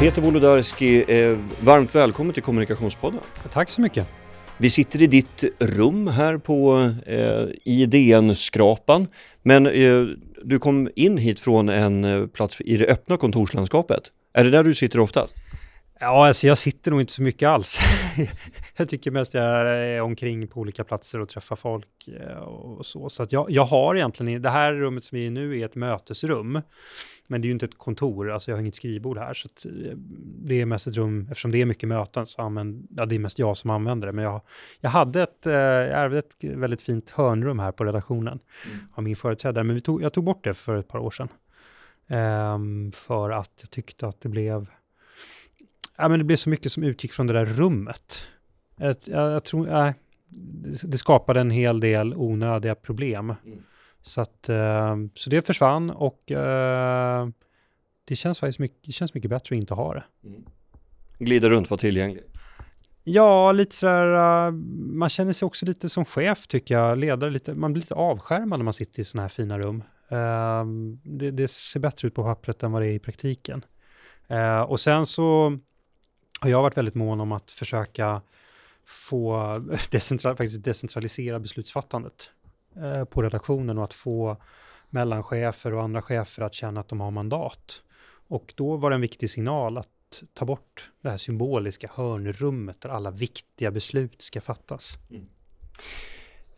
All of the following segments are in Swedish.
Peter Wolodarski, eh, varmt välkommen till Kommunikationspodden. Tack så mycket. Vi sitter i ditt rum här på eh, IDN-skrapan, men eh, du kom in hit från en eh, plats i det öppna kontorslandskapet. Är det där du sitter oftast? Ja, alltså jag sitter nog inte så mycket alls. jag tycker mest jag är omkring på olika platser och träffar folk eh, och så. Så att jag, jag har egentligen, det här rummet som vi är i nu är ett mötesrum. Men det är ju inte ett kontor, alltså jag har inget skrivbord här. Så eh, det är mest ett rum, eftersom det är mycket möten så använder, ja det är mest jag som använder det. Men jag, jag hade ett, eh, jag ärvde ett väldigt fint hörnrum här på redaktionen mm. av min företrädare. Men vi tog, jag tog bort det för ett par år sedan. Um, för att jag tyckte att det blev ja, men det blev så mycket som utgick från det där rummet. Jag, jag, jag tror, äh, det skapade en hel del onödiga problem. Mm. Så, att, äh, så det försvann och äh, det känns faktiskt mycket, det känns mycket bättre att inte ha det. Mm. Glida runt, vara tillgänglig. Ja, lite sådär, man känner sig också lite som chef tycker jag, ledare lite, man blir lite avskärmad när man sitter i sådana här fina rum. Det, det, ser bättre ut på pappret än vad det är i praktiken. Och sen så har jag varit väldigt mån om att försöka få decentral, faktiskt decentralisera beslutsfattandet eh, på redaktionen och att få mellanchefer och andra chefer att känna att de har mandat. Och då var det en viktig signal att ta bort det här symboliska hörnrummet där alla viktiga beslut ska fattas. Mm.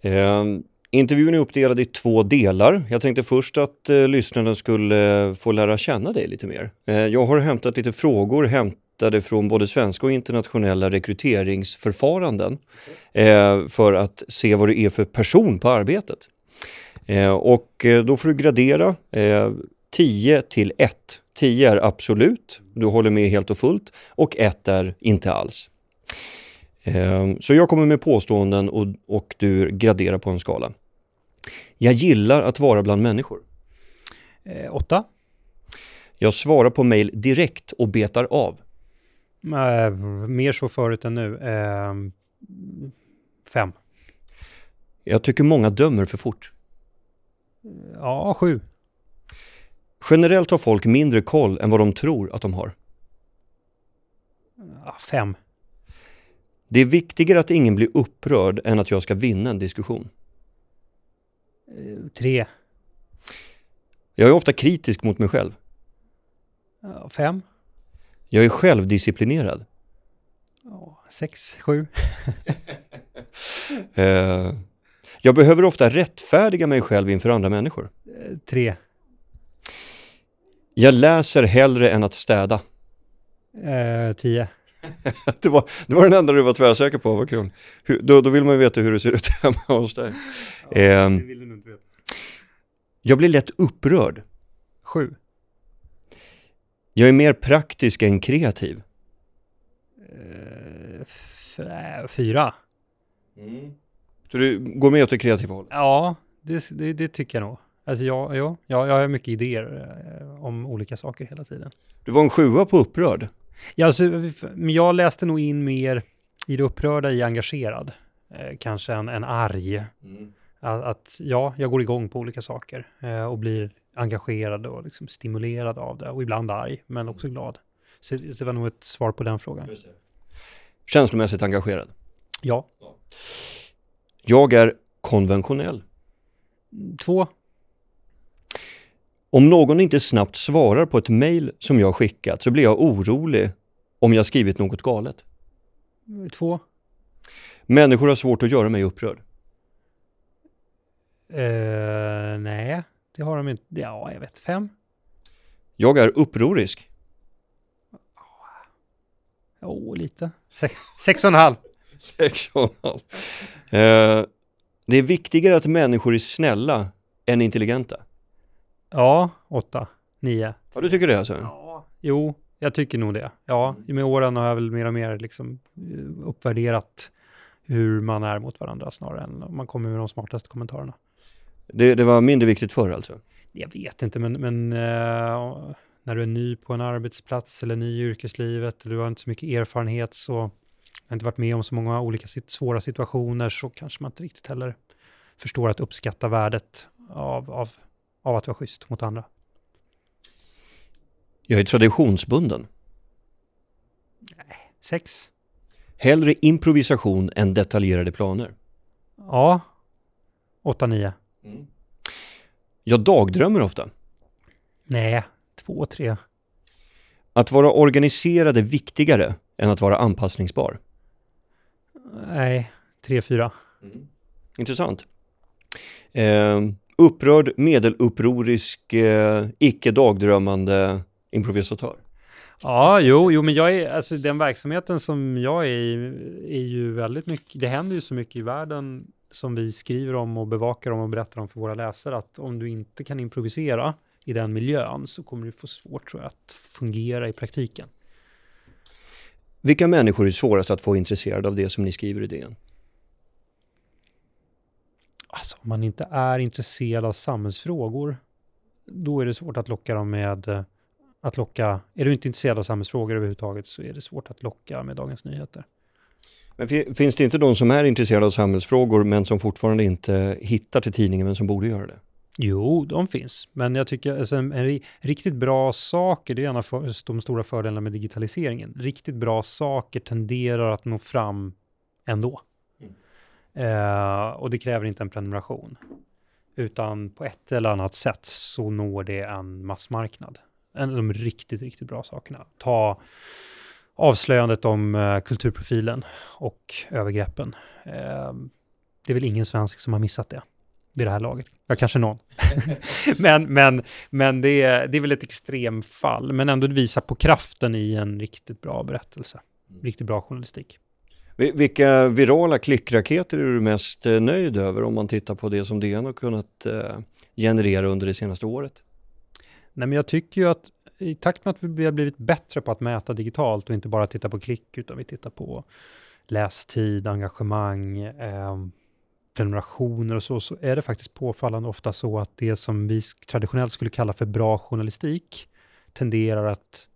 Eh, intervjun är uppdelad i två delar. Jag tänkte först att eh, lyssnarna skulle få lära känna dig lite mer. Eh, jag har hämtat lite frågor, hämt hämtade från både svenska och internationella rekryteringsförfaranden eh, för att se vad det är för person på arbetet. Eh, och eh, då får du gradera 10 eh, till 1. 10 är absolut, du håller med helt och fullt och 1 är inte alls. Eh, så jag kommer med påståenden och, och du graderar på en skala. Jag gillar att vara bland människor. 8. Eh, jag svarar på mejl direkt och betar av. Äh, mer så förut än nu. Äh, fem. Jag tycker många dömer för fort. Ja, sju. Generellt har folk mindre koll än vad de tror att de har. Ja, fem. Det är viktigare att ingen blir upprörd än att jag ska vinna en diskussion. Eh, tre. Jag är ofta kritisk mot mig själv. fem. Jag är självdisciplinerad. Ja, sex, sju. eh, jag behöver ofta rättfärdiga mig själv inför andra människor. Eh, tre. Jag läser hellre än att städa. Eh, tio. det, var, det var den enda du var tvärsäker på, vad kul. Hur, då, då vill man ju veta hur det ser ut hemma hos dig. Ja, eh, jag blir lätt upprörd. Sju. Jag är mer praktisk än kreativ. Uh, fyra. Mm. Så du går med åt det kreativa hållet? Ja, det, det, det, tycker jag nog. Alltså jag, ja, jag, jag har mycket idéer eh, om olika saker hela tiden. Du var en sjua på upprörd? Ja, alltså, men jag läste nog in mer i det upprörda i engagerad. Eh, kanske en, en arg. Mm. Att, att, ja, jag går igång på olika saker eh, och blir engagerad och liksom stimulerad av det och ibland arg, men också glad. Så det var nog ett svar på den frågan. Känslomässigt engagerad? Ja. Jag är konventionell. Två. Om någon inte snabbt svarar på ett mejl som jag skickat så blir jag orolig om jag skrivit något galet. Två. Människor har svårt att göra mig upprörd. Uh, nej. Det har de inte. Ja, jag vet. Fem? Jag är upprorisk. Åh, oh, lite. Se sex och en halv. Sex och en halv. Eh, det är viktigare att människor är snälla än intelligenta. Ja, åtta, nio. Ja, du tycker det alltså? Ja, jo, jag tycker nog det. Ja, med åren har jag väl mer och mer liksom eh, uppvärderat hur man är mot varandra snarare än man kommer med de smartaste kommentarerna. Det, det var mindre viktigt förr alltså? Jag vet inte, men, men eh, när du är ny på en arbetsplats eller ny i yrkeslivet, du har inte så mycket erfarenhet, så har inte varit med om så många olika sit svåra situationer, så kanske man inte riktigt heller förstår att uppskatta värdet av, av, av att vara schysst mot andra. Jag är traditionsbunden. Nej, sex. Hellre improvisation än detaljerade planer. Ja, åtta, nio. Mm. Jag dagdrömmer ofta. Nej, två, tre. Att vara organiserad är viktigare än att vara anpassningsbar. Nej, tre, fyra. Mm. Intressant. Eh, upprörd, medelupprorisk, eh, icke dagdrömmande improvisatör. Ja, jo, jo, men jag är, alltså den verksamheten som jag är i är ju väldigt mycket, det händer ju så mycket i världen som vi skriver om och bevakar om och berättar om för våra läsare, att om du inte kan improvisera i den miljön så kommer du få svårt tror jag, att fungera i praktiken. Vilka människor är svårast att få intresserade av det som ni skriver i DN? Alltså, om man inte är intresserad av samhällsfrågor, då är det svårt att locka dem med eh, att locka, är du inte intresserad av samhällsfrågor överhuvudtaget så är det svårt att locka med Dagens Nyheter. Men finns det inte de som är intresserade av samhällsfrågor men som fortfarande inte hittar till tidningen men som borde göra det? Jo, de finns. Men jag tycker alltså, en, en riktigt bra saker, det är en av för, de stora fördelarna med digitaliseringen. Riktigt bra saker tenderar att nå fram ändå. Mm. Eh, och det kräver inte en prenumeration. Utan på ett eller annat sätt så når det en massmarknad. En av de riktigt, riktigt bra sakerna. Ta avslöjandet om uh, kulturprofilen och övergreppen. Uh, det är väl ingen svensk som har missat det vid det här laget. Ja, kanske någon. men men, men det, är, det är väl ett extremfall, men ändå visar på kraften i en riktigt bra berättelse. Mm. Riktigt bra journalistik. Vilka virala klickraketer är du mest eh, nöjd över om man tittar på det som DN har kunnat generera under det senaste året? Nej, men jag tycker ju att i takt med att vi har blivit bättre på att mäta digitalt och inte bara titta på klick, utan vi tittar på lästid, engagemang, eh, prenumerationer och så, så är det faktiskt påfallande ofta så att det som vi traditionellt skulle kalla för bra journalistik tenderar att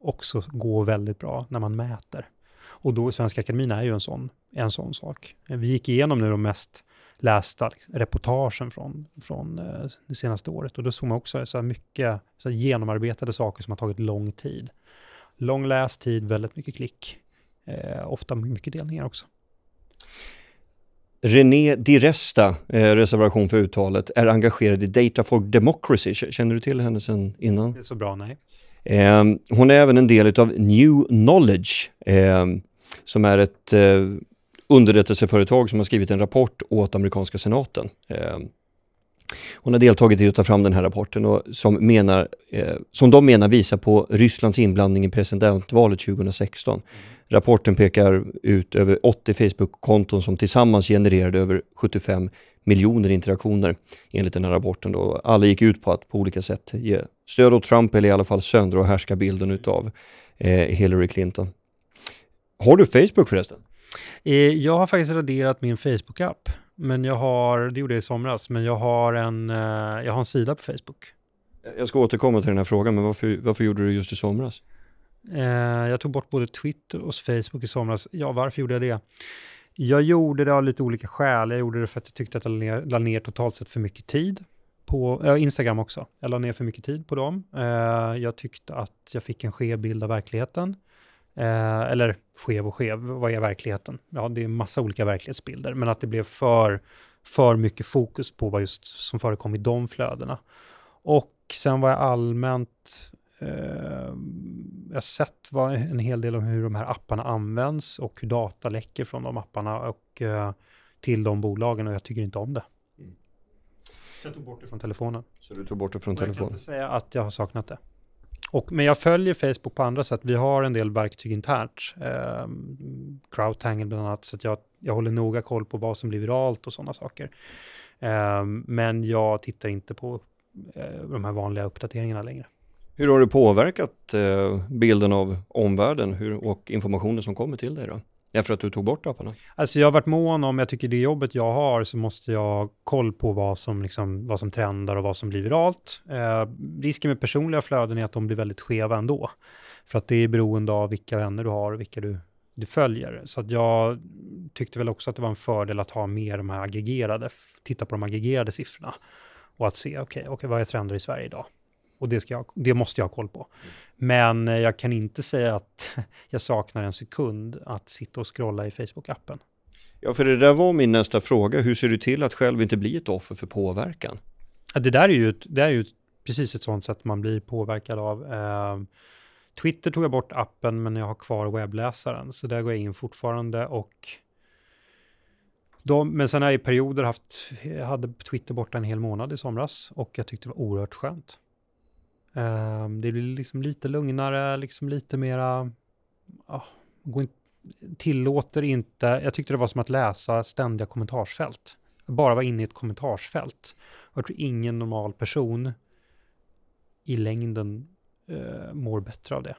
också gå väldigt bra när man mäter. Och då Svenska Akademin är ju en sån, en sån sak. Vi gick igenom nu de mest lästa reportagen från, från eh, det senaste året. Och då såg man också så mycket så genomarbetade saker som har tagit lång tid. Lång lästid, väldigt mycket klick. Eh, ofta mycket delningar också. René Diresta, eh, reservation för uttalet, är engagerad i Data for Democracy. Känner du till henne sedan innan? Det är så bra, nej. Eh, hon är även en del av New Knowledge, eh, som är ett eh, underrättelseföretag som har skrivit en rapport åt amerikanska senaten. Ehm, hon har deltagit i att ta fram den här rapporten och som, menar, eh, som de menar visar på Rysslands inblandning i presidentvalet 2016. Rapporten pekar ut över 80 Facebook-konton som tillsammans genererade över 75 miljoner interaktioner enligt den här rapporten. Då. Alla gick ut på att på olika sätt ge stöd åt Trump eller i alla fall söndra och härska bilden utav eh, Hillary Clinton. Har du Facebook förresten? Eh, jag har faktiskt raderat min Facebook-app, men jag har, det gjorde jag i somras, men jag har en, eh, jag har en sida på Facebook. Jag ska återkomma till den här frågan, men varför, varför gjorde du just i somras? Eh, jag tog bort både Twitter och Facebook i somras. Ja, varför gjorde jag det? Jag gjorde det av lite olika skäl. Jag gjorde det för att jag tyckte att jag la ner, totalt sett för mycket tid på äh, Instagram också. Jag la ner för mycket tid på dem. Uh, jag tyckte att jag fick en skev bild av verkligheten. Eh, eller skev och skev, vad är verkligheten? Ja, det är massa olika verklighetsbilder, men att det blev för, för mycket fokus på vad just som förekom i de flödena. Och sen var jag allmänt, eh, jag har sett vad, en hel del om hur de här apparna används och hur data läcker från de apparna och eh, till de bolagen och jag tycker inte om det. Mm. Så jag tog bort det från telefonen. Så du tog bort det från telefonen? Jag kan inte säga att jag har saknat det. Och, men jag följer Facebook på andra sätt. Vi har en del verktyg internt. Eh, Crowdtangle bland annat. Så att jag, jag håller noga koll på vad som blir viralt och sådana saker. Eh, men jag tittar inte på eh, de här vanliga uppdateringarna längre. Hur har det påverkat eh, bilden av omvärlden hur, och informationen som kommer till dig då? Efter att du tog bort aporna? Alltså jag har varit mån om, jag tycker det jobbet jag har, så måste jag ha koll på vad som, liksom, vad som trendar och vad som blir viralt. Eh, risken med personliga flöden är att de blir väldigt skeva ändå. För att det är beroende av vilka vänner du har och vilka du, du följer. Så att jag tyckte väl också att det var en fördel att ha mer de här aggregerade, titta på de aggregerade siffrorna. Och att se, okej, okay, okay, vad är trender i Sverige idag? Och det, ska jag, det måste jag ha koll på. Men eh, jag kan inte säga att jag saknar en sekund att sitta och scrolla i Facebook-appen. Ja, för det där var min nästa fråga. Hur ser du till att själv inte bli ett offer för påverkan? det där är ju, det är ju precis ett sånt sätt man blir påverkad av. Eh, Twitter tog jag bort appen, men jag har kvar webbläsaren, så där går jag in fortfarande och de, men sen har jag i perioder haft, jag hade Twitter borta en hel månad i somras och jag tyckte det var oerhört skönt. Um, det blir liksom lite lugnare, liksom lite mera, uh, in, tillåter inte, jag tyckte det var som att läsa ständiga kommentarsfält. Bara vara inne i ett kommentarsfält. Jag tror ingen normal person i längden uh, mår bättre av det.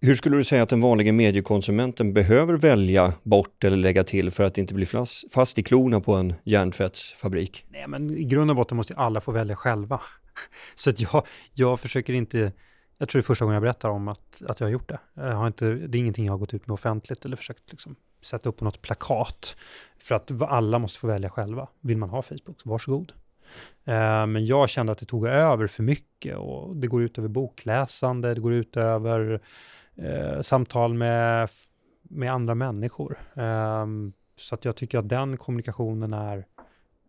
Hur skulle du säga att den vanliga mediekonsumenten behöver välja bort eller lägga till för att inte bli fast i klorna på en järntvättsfabrik? Nej, men i grund och botten måste alla få välja själva. Så att jag, jag försöker inte, jag tror det är första gången jag berättar om att, att jag har gjort det. Jag har inte, det är ingenting jag har gått ut med offentligt eller försökt liksom sätta upp på något plakat. För att alla måste få välja själva. Vill man ha Facebook, så varsågod. Eh, men jag kände att det tog över för mycket och det går ut över bokläsande, det går ut över eh, samtal med, med andra människor. Eh, så att jag tycker att den kommunikationen är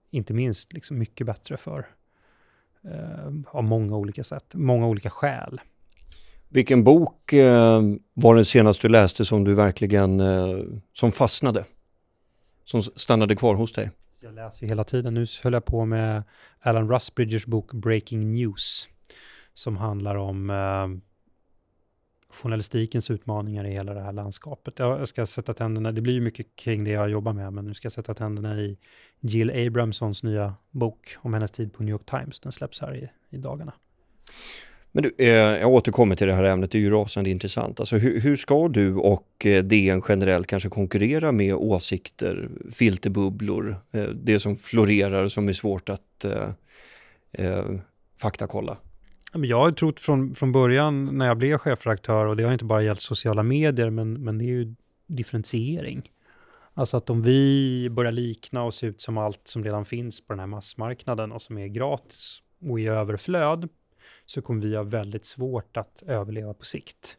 inte minst liksom mycket bättre för, av många olika sätt, många olika skäl. Vilken bok eh, var den senaste du läste som du verkligen eh, som fastnade? Som stannade kvar hos dig? Jag läser hela tiden. Nu höll jag på med Alan Rusbridgers bok Breaking News som handlar om eh, journalistikens utmaningar i hela det här landskapet. Jag ska sätta tänderna, det blir ju mycket kring det jag jobbar med, men nu ska jag sätta tänderna i Jill Abramsons nya bok om hennes tid på New York Times. Den släpps här i, i dagarna. Men du, eh, jag återkommer till det här ämnet, det är ju rasande intressant. Alltså hur, hur ska du och eh, DN generellt kanske konkurrera med åsikter, filterbubblor, eh, det som florerar som är svårt att eh, eh faktakolla? Jag har trott från, från början när jag blev chefredaktör, och det har inte bara gällt sociala medier, men, men det är ju differentiering. Alltså att om vi börjar likna och se ut som allt som redan finns på den här massmarknaden och som är gratis och i överflöd, så kommer vi ha väldigt svårt att överleva på sikt.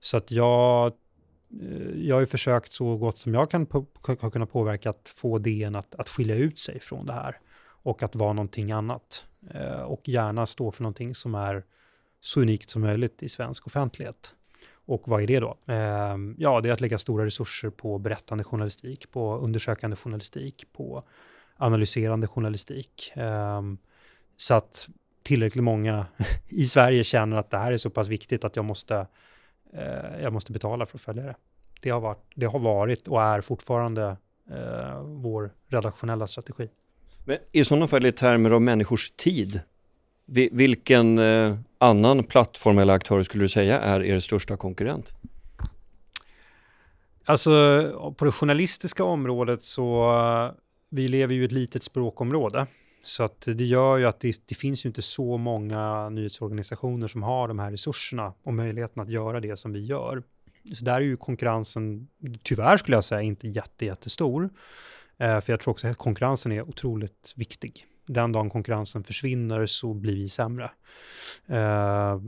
Så att jag, eh, jag har ju försökt så gott som jag kan har kunnat påverka att få DN att, att skilja ut sig från det här och att vara någonting annat. Eh, och gärna stå för någonting som är så unikt som möjligt i svensk offentlighet. Och vad är det då? Ehm, ja, det är att lägga stora resurser på berättande journalistik, på undersökande journalistik, på analyserande journalistik. Ehm, så att tillräckligt många i Sverige känner att det här är så pass viktigt att jag måste, eh, jag måste betala för att följa det. Det har varit, det har varit och är fortfarande eh, vår redaktionella strategi. Men i sådana fall i termer av människors tid, vilken eh, annan plattform eller aktör skulle du säga är er största konkurrent? Alltså på det journalistiska området så, vi lever ju i ett litet språkområde. Så att det gör ju att det, det, finns ju inte så många nyhetsorganisationer som har de här resurserna och möjligheten att göra det som vi gör. Så där är ju konkurrensen, tyvärr skulle jag säga, inte jätte, jättestor. Eh, för jag tror också att konkurrensen är otroligt viktig. Den dagen konkurrensen försvinner så blir vi sämre. Eh,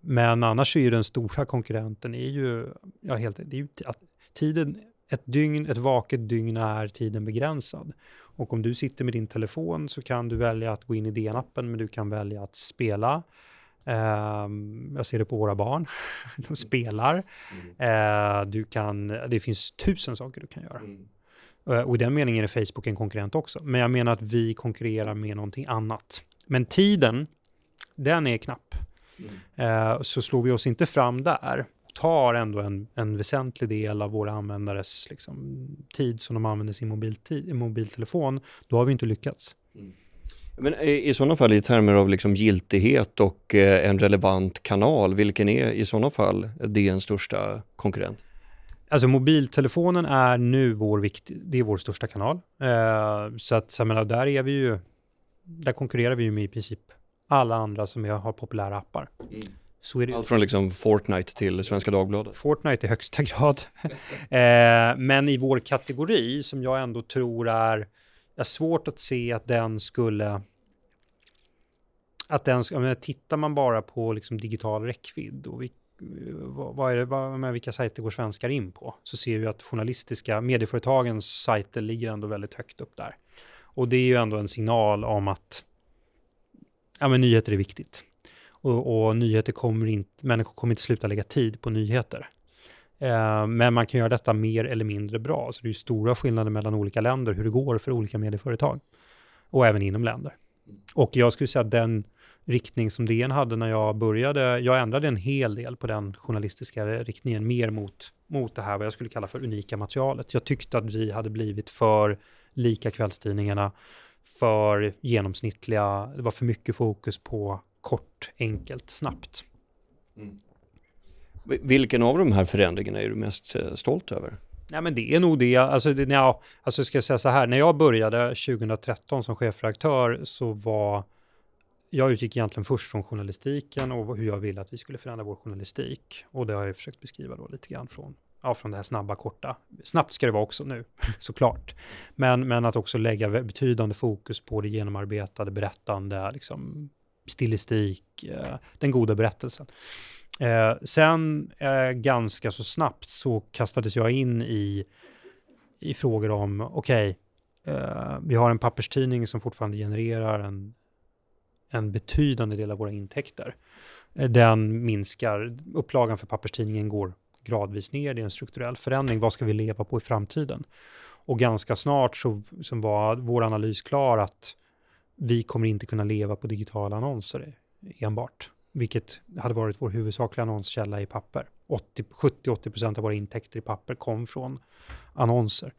men annars är ju den stora konkurrenten är ju, ja, helt, det är ju att tiden, ett dygn, ett vaket dygn är tiden begränsad. Och om du sitter med din telefon så kan du välja att gå in i DN-appen, men du kan välja att spela. Um, jag ser det på våra barn. De spelar. Mm. Uh, du kan, det finns tusen saker du kan göra. Eh, och i den meningen är Facebook en konkurrent också. Men jag menar att vi konkurrerar med någonting annat. Men tiden, den är knapp. Mm. Eh, så slår vi oss inte fram där, tar ändå en, en väsentlig del av våra användares liksom, tid som de använder sin mobiltid, mobiltelefon, då har vi inte lyckats. Mm. Men i sådana fall i termer av liksom giltighet och eh, en relevant kanal, vilken är i sådana fall DNs största konkurrent? Alltså mobiltelefonen är nu vår, vikt, det är vår största kanal. Eh, så att, så menar, där är vi ju, där konkurrerar vi ju med i princip alla andra som har populära appar. Mm. Så är det. Allt från liksom Fortnite till Svenska Dagbladet. Fortnite i högsta grad. eh, men i vår kategori som jag ändå tror är, är svårt att se att den skulle att den, menar, tittar man bara på liksom digital räckvidd och vi, vad, vad är det, vad, med vilka sajter går svenskar in på? Så ser vi att journalistiska medieföretagens sajter ligger ändå väldigt högt upp där. Och det är ju ändå en signal om att ja, men nyheter är viktigt. Och, och nyheter kommer inte, människor kommer inte sluta lägga tid på nyheter. Eh, men man kan göra detta mer eller mindre bra. Så det är ju stora skillnader mellan olika länder, hur det går för olika medieföretag. Och även inom länder. Och jag skulle säga att den riktning som DN hade när jag började, jag ändrade en hel del på den journalistiska riktningen, mer mot, mot det här vad jag skulle kalla för unika materialet. Jag tyckte att vi hade blivit för lika kvällstidningarna, för genomsnittliga, det var för mycket fokus på kort, enkelt, snabbt. Mm. Vilken av de här förändringarna är du mest eh, stolt över? Nej, men det är nog det. Alltså, det, ja, alltså ska jag säga så här, när jag började 2013 som chefredaktör så var jag utgick egentligen först från journalistiken och hur jag ville att vi skulle förändra vår journalistik. Och det har jag försökt beskriva då lite grann från, ja, från det här snabba, korta. Snabbt ska det vara också nu, såklart. Men, men att också lägga betydande fokus på det genomarbetade, berättande, liksom, stilistik, eh, den goda berättelsen. Eh, sen eh, ganska så snabbt så kastades jag in i, i frågor om, okej, okay, eh, vi har en papperstidning som fortfarande genererar en, en betydande del av våra intäkter. Eh, den minskar, upplagan för papperstidningen går gradvis ner, det är en strukturell förändring. Vad ska vi leva på i framtiden? Och ganska snart så, så var vår analys klar att vi kommer inte kunna leva på digitala annonser e-, enbart, vilket hade varit vår huvudsakliga annonskälla i papper. 70-80% av våra intäkter i papper kom från annonser.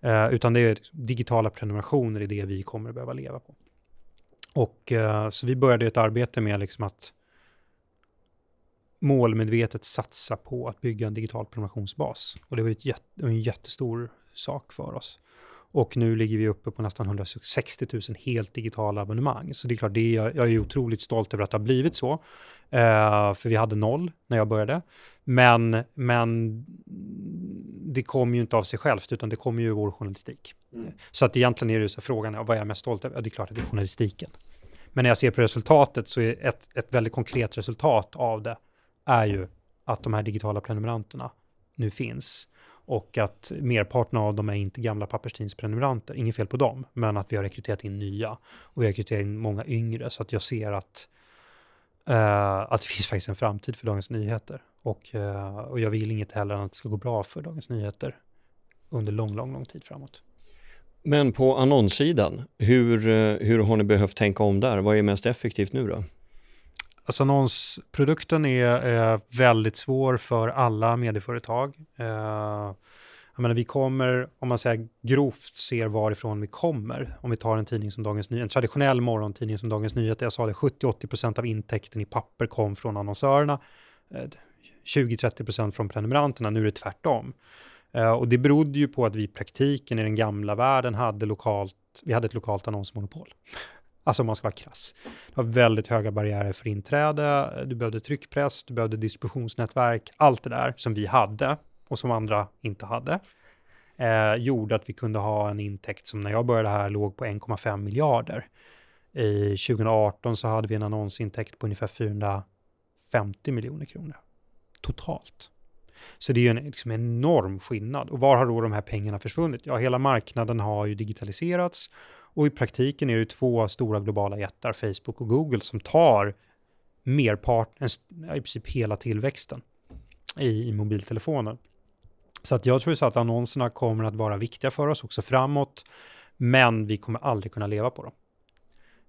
Eh, utan det är digitala prenumerationer i det vi kommer att behöva leva på. Och eh, så vi började ett arbete med liksom att målmedvetet satsa på att bygga en digital prenumerationsbas. Och det var, ett jätt, en jättestor sak för oss. Och nu ligger vi uppe på nästan 160 000 helt digitala abonnemang. Så det är klart, det är, jag är otroligt stolt över att det har blivit så. Uh, för vi hade noll när jag började. Men, men det kommer ju inte av sig självt, utan det kommer ju ur vår journalistik. Mm. Så att egentligen är det så frågan, vad är jag mest stolt över? Ja, det är klart att det är journalistiken. Men när jag ser på resultatet så är ett, ett väldigt konkret resultat av det är ju att de här digitala prenumeranterna nu finns och att merparten av dem är inte gamla papperstidningsprenumeranter. Inget fel på dem, men att vi har rekryterat in nya och vi har rekryterat in många yngre så att jag ser att, uh, att det finns faktiskt en framtid för Dagens Nyheter. Och, uh, och jag vill inget heller än att det ska gå bra för Dagens Nyheter under lång, lång, lång tid framåt. Men på annonssidan, hur, eh, hur har ni behövt tänka om där? Vad är mest effektivt nu då? Alltså annonsprodukten är, är väldigt svår för alla medieföretag. Eh, jag menar, vi kommer, om man säger grovt ser varifrån vi kommer, om vi tar en tidning som Dagens Nyheter, en traditionell morgontidning som Dagens Nyheter, jag sa det, 70-80% av intäkten i papper kom från annonsörerna, eh, 20-30% från prenumeranterna, nu är det tvärtom. Eh, och det berodde ju på att vi i praktiken i den gamla världen hade lokalt, vi hade ett lokalt annonsmonopol. Alltså om man ska vara krass. Det var väldigt höga barriärer för inträde, du behövde tryckpress, du behövde distributionsnätverk, allt det där som vi hade och som andra inte hade. Eh, gjorde att vi kunde ha en intäkt som när jag började här låg på 1,5 miljarder. I 2018 så hade vi en annonsintäkt på ungefär 450 miljoner kronor totalt. Så det är ju en liksom enorm skillnad. Och var har då de här pengarna försvunnit? Ja, hela marknaden har ju digitaliserats och i praktiken är det två stora globala jättar, Facebook och Google, som tar merparten, i princip hela tillväxten i, i mobiltelefonen. Så att jag tror så att annonserna kommer att vara viktiga för oss också framåt, men vi kommer aldrig kunna leva på dem.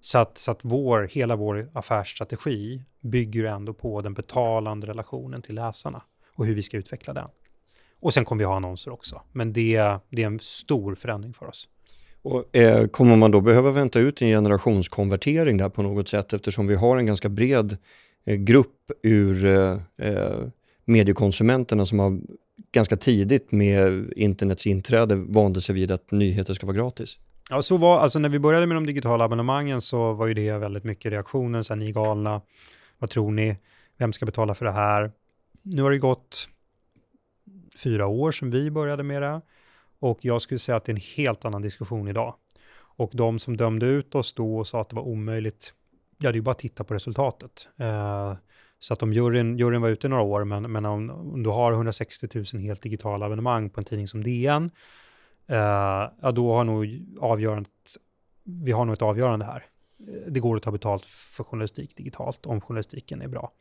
Så att, så att vår, hela vår affärsstrategi bygger ändå på den betalande relationen till läsarna och hur vi ska utveckla den. Och sen kommer vi ha annonser också, men det, det är en stor förändring för oss. Och, eh, kommer man då behöva vänta ut en generationskonvertering där på något sätt eftersom vi har en ganska bred eh, grupp ur eh, eh, mediekonsumenterna som har ganska tidigt med internets inträde vande sig vid att nyheter ska vara gratis? Ja, så var, alltså när vi började med de digitala abonnemangen så var ju det väldigt mycket reaktioner, så här, ni är galna, vad tror ni, vem ska betala för det här? Nu har det gått fyra år sedan vi började med det och jag skulle säga att det är en helt annan diskussion idag. Och de som dömde ut oss då och sa att det var omöjligt, ja det är ju bara att titta på resultatet. Eh, så att om juryn, juryn var ute några år, men, men om, om, du har 160 000 helt digitala abonnemang på en tidning som DN, eh, ja då har nog avgörandet, vi har nog ett avgörande här. Det går att ta betalt för journalistik digitalt, om journalistiken är bra.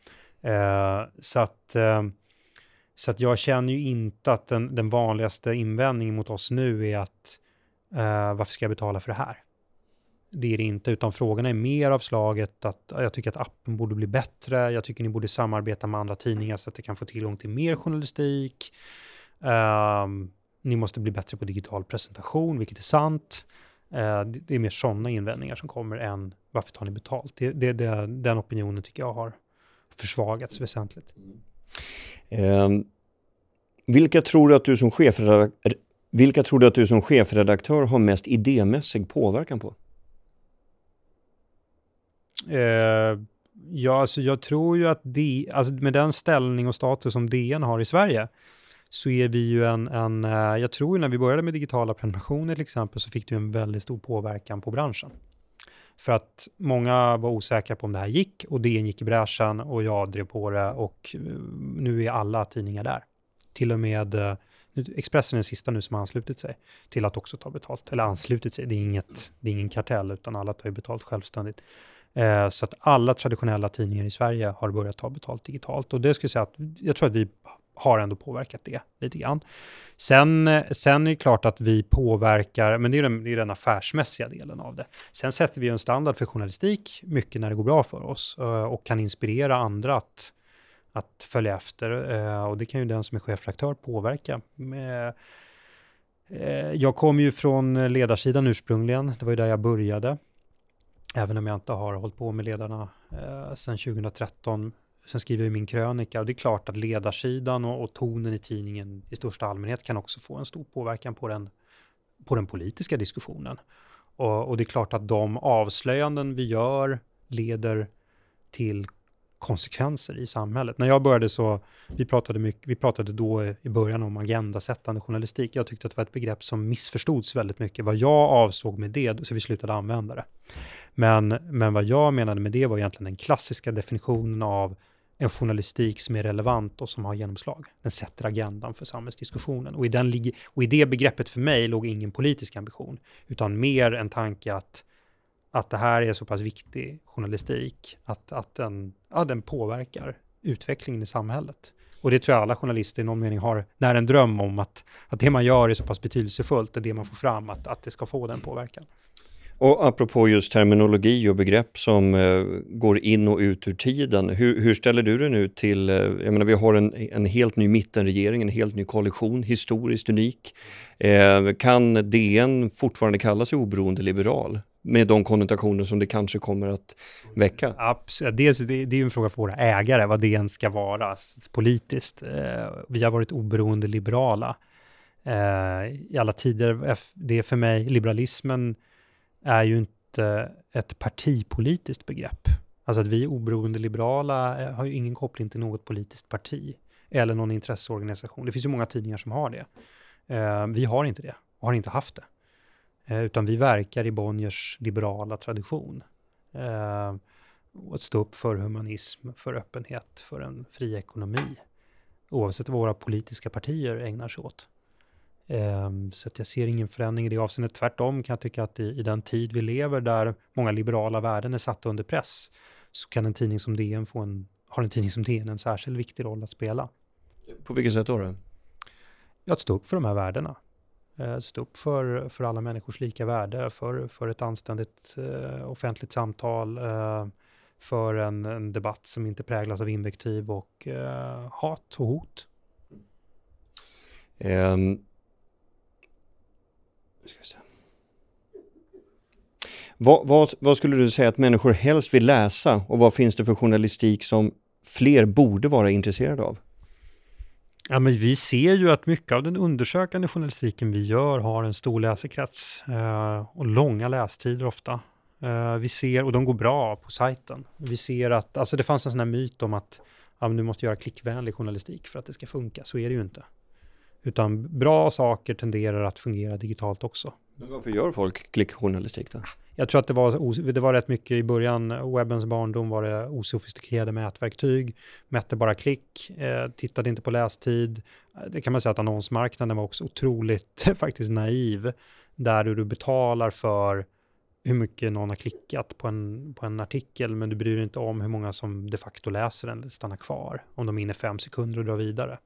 Eh, så att eh, så att jag känner ju inte att den, den vanligaste invändningen mot oss nu är att eh, varför ska jag betala för det här? Det är det inte, utan frågan är mer av slaget att jag tycker att appen borde bli bättre. Jag tycker ni borde samarbeta med andra tidningar så att det kan få tillgång till mer journalistik. Um, ni måste bli bättre på digital presentation, vilket är sant. Uh, det är mer sådana invändningar som kommer än varför tar ni betalt? Det, det, det, den opinionen tycker jag har försvagats väsentligt. Mm. Ehm, vilka tror du att du som chefredaktör vilka tror du att du som chefredaktör har mest idémässig påverkan på? Eh, ja, alltså jag tror ju att det, alltså med den ställning och status som DN har i Sverige, så är vi ju en, en eh, jag tror när vi började med digitala prenumerationer till exempel, så fick det en väldigt stor påverkan på branschen. För att många var osäkra på om det här gick och DN gick i bräschen och jag drev på det och eh, nu är alla tidningar där. Till och med eh, Expressen är den sista nu som har anslutit sig till att också ta betalt. Eller anslutit sig, det är, inget, det är ingen kartell utan alla tar ju betalt självständigt. Eh, så att alla traditionella tidningar i Sverige har börjat ta betalt digitalt. Och det skulle jag säga att jag tror att vi har ändå påverkat det lite grann. Sen, sen är det klart att vi påverkar, men det är, den, det är den affärsmässiga delen av det. Sen sätter vi en standard för journalistik, mycket när det går bra för oss, eh, och kan inspirera andra att, att följa efter. Eh, och det kan ju den som är chefredaktör påverka. Eh, jag kom ju från ledarsidan ursprungligen, det var ju där jag började. Även om jag inte har hållit på med ledarna eh, sedan 2013. Sen skriver jag min krönika och det är klart att ledarsidan och, och, tonen i tidningen i största allmänhet kan också få en stor påverkan på den, på den politiska diskussionen. Och, och det är klart att de avslöjanden vi gör leder till konsekvenser i samhället. När jag började så, vi pratade, mycket, vi pratade då i början om agendasättande journalistik. Jag tyckte att det var ett begrepp som missförstods väldigt mycket. Vad jag avsåg med det, så vi slutade använda det. Men, men vad jag menade med det var egentligen den klassiska definitionen av en journalistik som är relevant och som har genomslag. Den sätter agendan för samhällsdiskussionen. Och i, den lig- och i det begreppet för mig låg ingen politisk ambition, utan mer en tanke att, att det här är så pass viktig journalistik, att, att den, ja, den påverkar utvecklingen i samhället. Och det tror jag alla journalister i någon mening har när en dröm om att, att det man gör är så pass betydelsefullt, det det man får fram, att, att det ska få den påverkan. Och apropå just terminologi och begrepp som eh, går in och ut ur tiden, hur, hur ställer du dig nu till, eh, jag menar vi har en, en helt ny mittenregering, en helt ny koalition, historiskt unik. Eh, kan DN fortfarande kalla sig oberoende liberal? Med de konnotationer som det kanske kommer att väcka? Absolut, Dels, det, det är en fråga för våra ägare, vad DN ska vara politiskt. Eh, vi har varit oberoende liberala eh, i alla tider. Det är för mig, liberalismen är ju inte ett partipolitiskt begrepp. Alltså att vi oberoende liberala eh, har ju ingen koppling till något politiskt parti eller någon intresseorganisation. Det finns ju många tidningar som har det. Eh, vi har inte det och har inte haft det. Eh, utan vi verkar i Bonniers liberala tradition. Och att stå upp för humanism, för öppenhet, för en fri ekonomi. Oavsett vad våra politiska partier ägnar sig åt. Ehm, så att jag ser ingen förändring i det avseendet. Tvärtom kan jag tycka att i, i, den tid vi lever där många liberala värden är satta under press så kan en tidning som DN få en, har en tidning som DN en särskilt viktig roll att spela. På vilket sätt då? då? Att stå upp för de här värdena. Eh, stå upp för, för alla människors lika värde, för, för ett anständigt eh, offentligt samtal, eh, för en, en, debatt som inte präglas av invektiv och eh, hat och hot. Um, vad, vad, vad, skulle du säga att människor helst vill läsa och vad finns det för journalistik som fler borde vara intresserade av? Ja, men vi ser ju att mycket av den undersökande journalistiken vi gör har en stor läsekrets eh, och långa lästider ofta. Eh, vi ser, och de går bra på sajten. Vi ser att, alltså det fanns en sån här myt om att ja, du måste göra klickvänlig journalistik för att det ska funka. Så är det ju inte. Utan bra saker tenderar att fungera digitalt också. Men varför gör folk klickjournalistik då? Jag tror att det var, det var rätt mycket i början, webbens barndom var det osofistikerade mätverktyg, mätte bara klick, eh, tittade inte på lästid. Det kan man säga att annonsmarknaden var också otroligt faktiskt naiv, där du betalar för hur mycket någon har klickat på en, på en artikel, men du bryr dig inte om hur många som de facto läser den stannar kvar, om de är inne fem sekunder och drar vidare.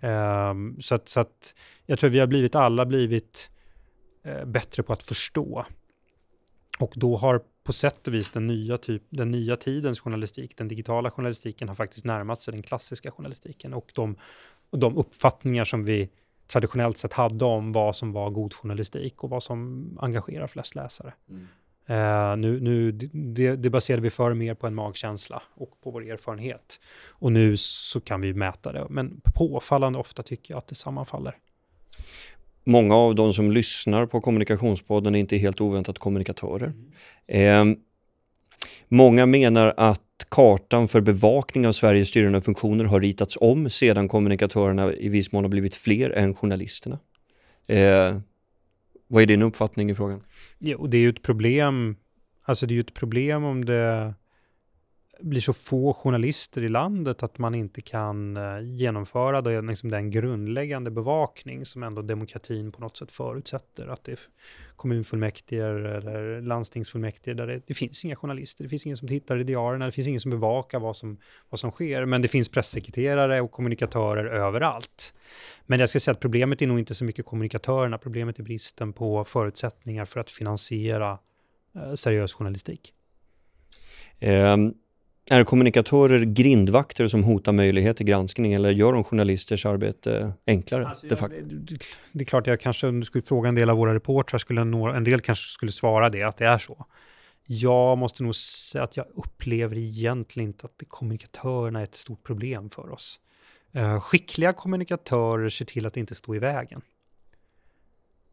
Um, så, att, så att jag tror vi har blivit, alla blivit uh, bättre på att förstå och då har på sätt och vis den nya, typ, den nya tidens journalistik, den digitala journalistiken, har faktiskt närmat sig den klassiska journalistiken och de, och de uppfattningar som vi traditionellt sett hade om vad som var god journalistik och vad som engagerar flest läsare. Mm. Uh, nu, nu, det, det baserade vi för mer på en magkänsla och på vår erfarenhet. Och nu så kan vi mäta det, men påfallande ofta tycker jag att det sammanfaller. Många av de som lyssnar på Kommunikationspodden är inte helt oväntat kommunikatörer. Mm. Eh, många menar att kartan för bevakning av Sveriges styrande funktioner har ritats om sedan kommunikatörerna i viss mån har blivit fler än journalisterna. Eh, vad är din uppfattning i frågan? Jo, det är ju ett problem. Alltså det är ju ett problem om det blir så få journalister i landet att man inte kan eh, genomföra det, liksom den grundläggande bevakning som ändå demokratin på något sätt förutsätter. Att det är kommunfullmäktige eller landstingsfullmäktige där det, det finns inga journalister, det finns ingen som tittar i diarierna, det finns ingen som bevakar vad som, vad som sker, men det finns pressekreterare och kommunikatörer överallt. Men jag ska säga att problemet är nog inte så mycket kommunikatörerna, problemet är bristen på förutsättningar för att finansiera eh, seriös journalistik. Um är kommunikatörer grindvakter som hotar möjlighet till granskning eller gör de journalisters arbete enklare? Alltså, ja, det, det, är klart, jag kanske, om du skulle fråga en del av våra reportrar, skulle några, en del kanske skulle svara det, att det är så. Jag måste nog säga att jag upplever egentligen inte att kommunikatörerna är ett stort problem för oss. Uh, skickliga kommunikatörer ser till att inte stå i vägen.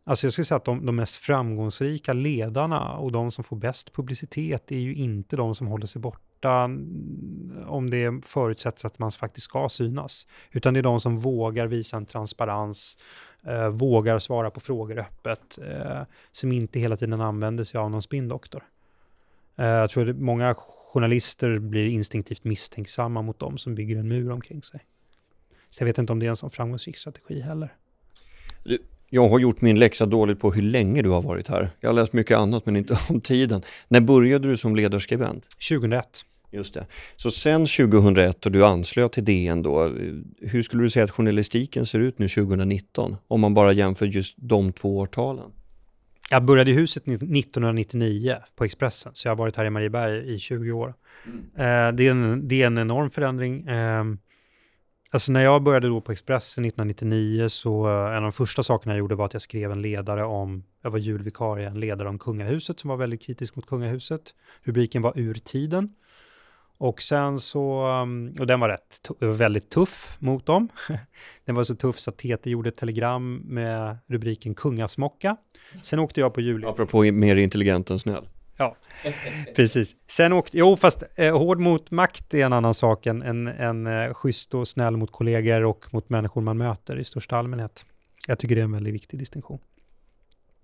Alltså jag skulle säga att de, de, mest framgångsrika ledarna och de som får bäst publicitet är ju inte de som håller sig borta om det förutsätts att man faktiskt ska synas. Utan det är de som vågar visa en transparens, eh, vågar svara på frågor öppet, eh, som inte hela tiden använder sig av någon spindoktor. Eh, jag tror att många journalister blir instinktivt misstänksamma mot de som bygger en mur omkring sig. Så jag vet inte om det är en sån framgångsrik strategi heller. Jag har gjort min läxa dåligt på hur länge du har varit här. Jag har läst mycket annat men inte om tiden. När började du som ledarskribent? 2001. Just det. Så sen 2001 och du anslöt till DN då, hur skulle du säga att journalistiken ser ut nu 2019? Om man bara jämför just de två årtalen. Jag började i huset 1999 på Expressen, så jag har varit här i Marieberg i 20 år. Mm. Eh, det, är en, det är en enorm förändring. Alltså när jag började då på Expressen 1999 så eh, en av de första sakerna jag gjorde var att jag skrev en ledare om, jag var julvikarie, en ledare om kungahuset som var väldigt kritisk mot kungahuset. Rubriken var Ur tiden. Och sen så, ehm, och den var rätt, väldigt tuff mot dem. den var så tuff så att TT gjorde ett telegram med rubriken Kungasmocka. Sen åkte jag på jul. Apropå mer intelligent än snäll. Ja, precis. Sen åkte, jo fast eh, hård mot makt är en annan sak än, än, än eh, schysst och snäll mot kollegor och mot människor man möter i största allmänhet. Jag tycker det är en väldigt viktig distinktion.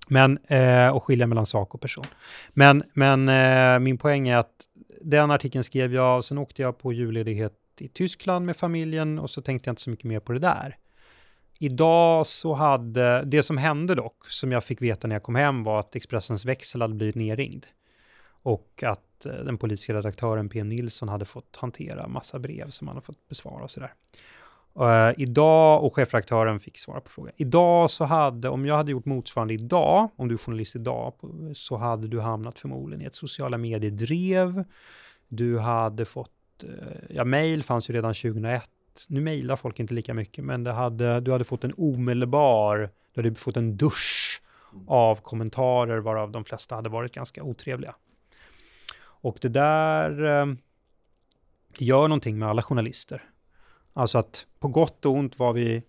Men, eh, och skilja mellan sak och person. Men, men eh, min poäng är att den artikeln skrev jag och sen åkte jag på julledighet i Tyskland med familjen och så tänkte jag inte så mycket mer på det där. Idag så hade, det som hände dock, som jag fick veta när jag kom hem var att Expressens växel hade blivit nerringd och att eh, den politiska redaktören PM Nilsson hade fått hantera massa brev som han hade fått besvara och sådär. Uh, idag, och chefredaktören fick svara på frågan. Idag så hade, om jag hade gjort motsvarande idag, om du är journalist idag, så hade du hamnat förmodligen i ett sociala medier-drev. Du hade fått, uh, ja, mail fanns ju redan 2001. Nu mejlar folk inte lika mycket, men hade, du hade fått en omedelbar, du hade fått en dusch av kommentarer, varav de flesta hade varit ganska otrevliga. Och det där eh, gör någonting med alla journalister. Alltså att på gott och ont var vi,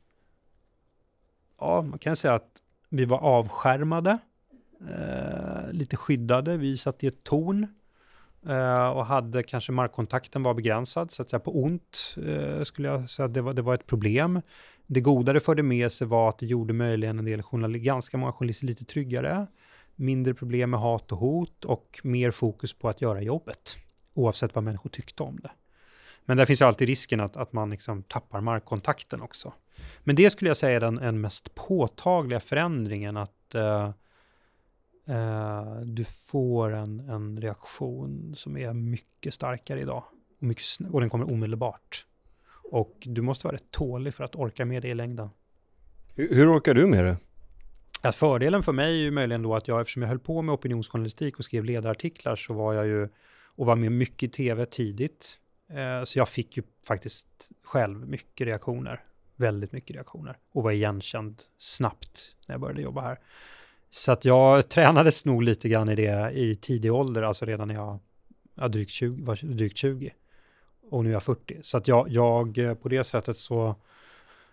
ja, man kan säga att vi var avskärmade, eh, lite skyddade. Vi satt i ett torn eh, och hade kanske markkontakten var begränsad, så att säga på ont eh, skulle jag säga att det var, det var ett problem. Det goda det förde med sig var att det gjorde möjligen en del journalister, ganska många journalister lite tryggare, mindre problem med hat och hot och mer fokus på att göra jobbet, oavsett vad människor tyckte om det. Men där finns ju alltid risken att, att man liksom tappar markkontakten också. Men det skulle jag säga är den den mest påtagliga förändringen, att eh, eh, du får en, en reaktion som är mycket starkare idag. Och, mycket och den kommer omedelbart. Och du måste vara rätt tålig för att orka med det i längden. Hur, hur orkar du med det? Ja, fördelen för mig är ju möjligen då att jag, eftersom jag höll på med opinionsjournalistik och skrev ledarartiklar, så var jag ju och var med mycket i tv tidigt. Eh, så jag fick ju faktiskt själv mycket reaktioner, väldigt mycket reaktioner och var igenkänd snabbt när jag började jobba här. Så att jag tränades nog lite grann i det i tidig ålder, alltså redan när jag var drygt 20, var drygt 20 och nu är jag 40. Så att jag, jag eh, på det sättet så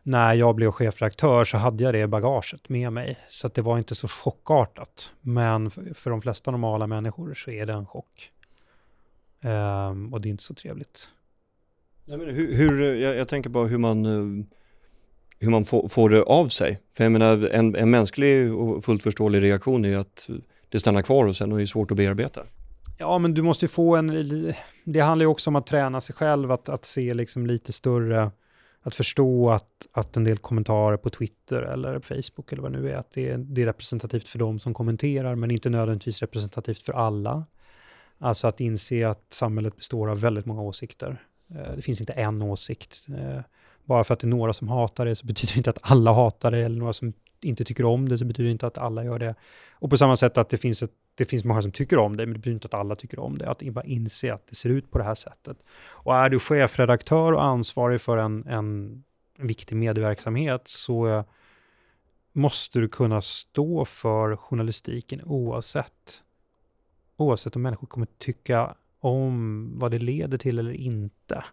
när jag blev chefredaktör så hade jag det i bagaget med mig. Så det var inte så chockartat. Men för de flesta normala människor så är det en chock. Um, och det är inte så trevligt. Ja, men hur, hur jag, jag, tänker bara hur man, eh, hur man får, får det av sig. För jag menar, en, en mänsklig och fullt förståelig reaktion är att det stannar kvar och sen och är svårt att bearbeta. Ja, men du måste ju få en... Det handlar ju också om att träna sig själv, att, att se liksom lite större, att förstå att, att en del kommentarer på Twitter eller Facebook eller vad det nu är, att det är, det är representativt för de som kommenterar, men inte nödvändigtvis representativt för alla. Alltså att inse att samhället består av väldigt många åsikter. Eh, det finns inte en åsikt. Eh, bara för att det är några som hatar det så betyder det inte att alla hatar det, eller några som inte tycker om det så betyder det inte att alla gör det. Och på samma sätt att det finns, ett, det finns många som tycker om det, men det betyder inte att alla tycker om det. Att bara inse att det ser ut på det här sättet. Och är du chefredaktör och ansvarig för en, en viktig medieverksamhet så eh, måste du kunna stå för journalistiken oavsett oavsett om människor kommer tycka om vad det leder till eller inte.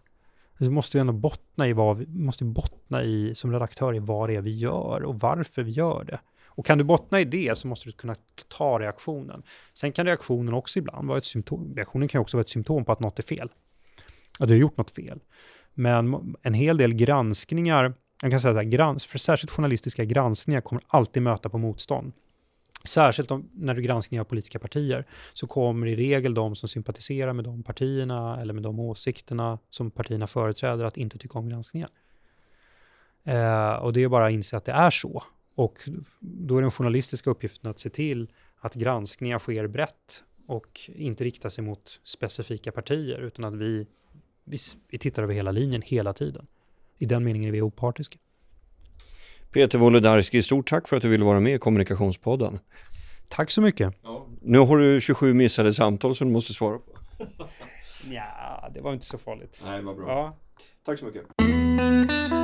Vi måste ju ändå bottna i vad vi måste bottna i som redaktör i vad det är vi gör och varför vi gör det. Och kan du bottna i det så måste du kunna ta reaktionen. Sen kan reaktionen också ibland vara ett symptom. Reaktionen kan också vara ett symptom på att något är fel. Att du har gjort något fel. Men en hel del granskningar, jag kan säga så här, grans, för särskilt journalistiska granskningar kommer alltid möta på motstånd. Särskilt om, när du granskar politiska partier så kommer i regel de som sympatiserar med de partierna eller med de åsikterna som partierna företräder att inte tycka om granskningar. Eh, och det är bara att inse att det är så. Och då är den journalistiska uppgiften att se till att granskningar sker brett och inte riktar sig mot specifika partier utan att vi, vi, vi tittar över hela linjen hela tiden. I den meningen är vi opartiska. Peter Wolodarski, stort tack för att du ville vara med i Kommunikationspodden. Tack så mycket. Ja. Nu har du 27 missade samtal som du måste svara på. ja, det var inte så farligt. Nej, vad bra. Ja. Tack så mycket.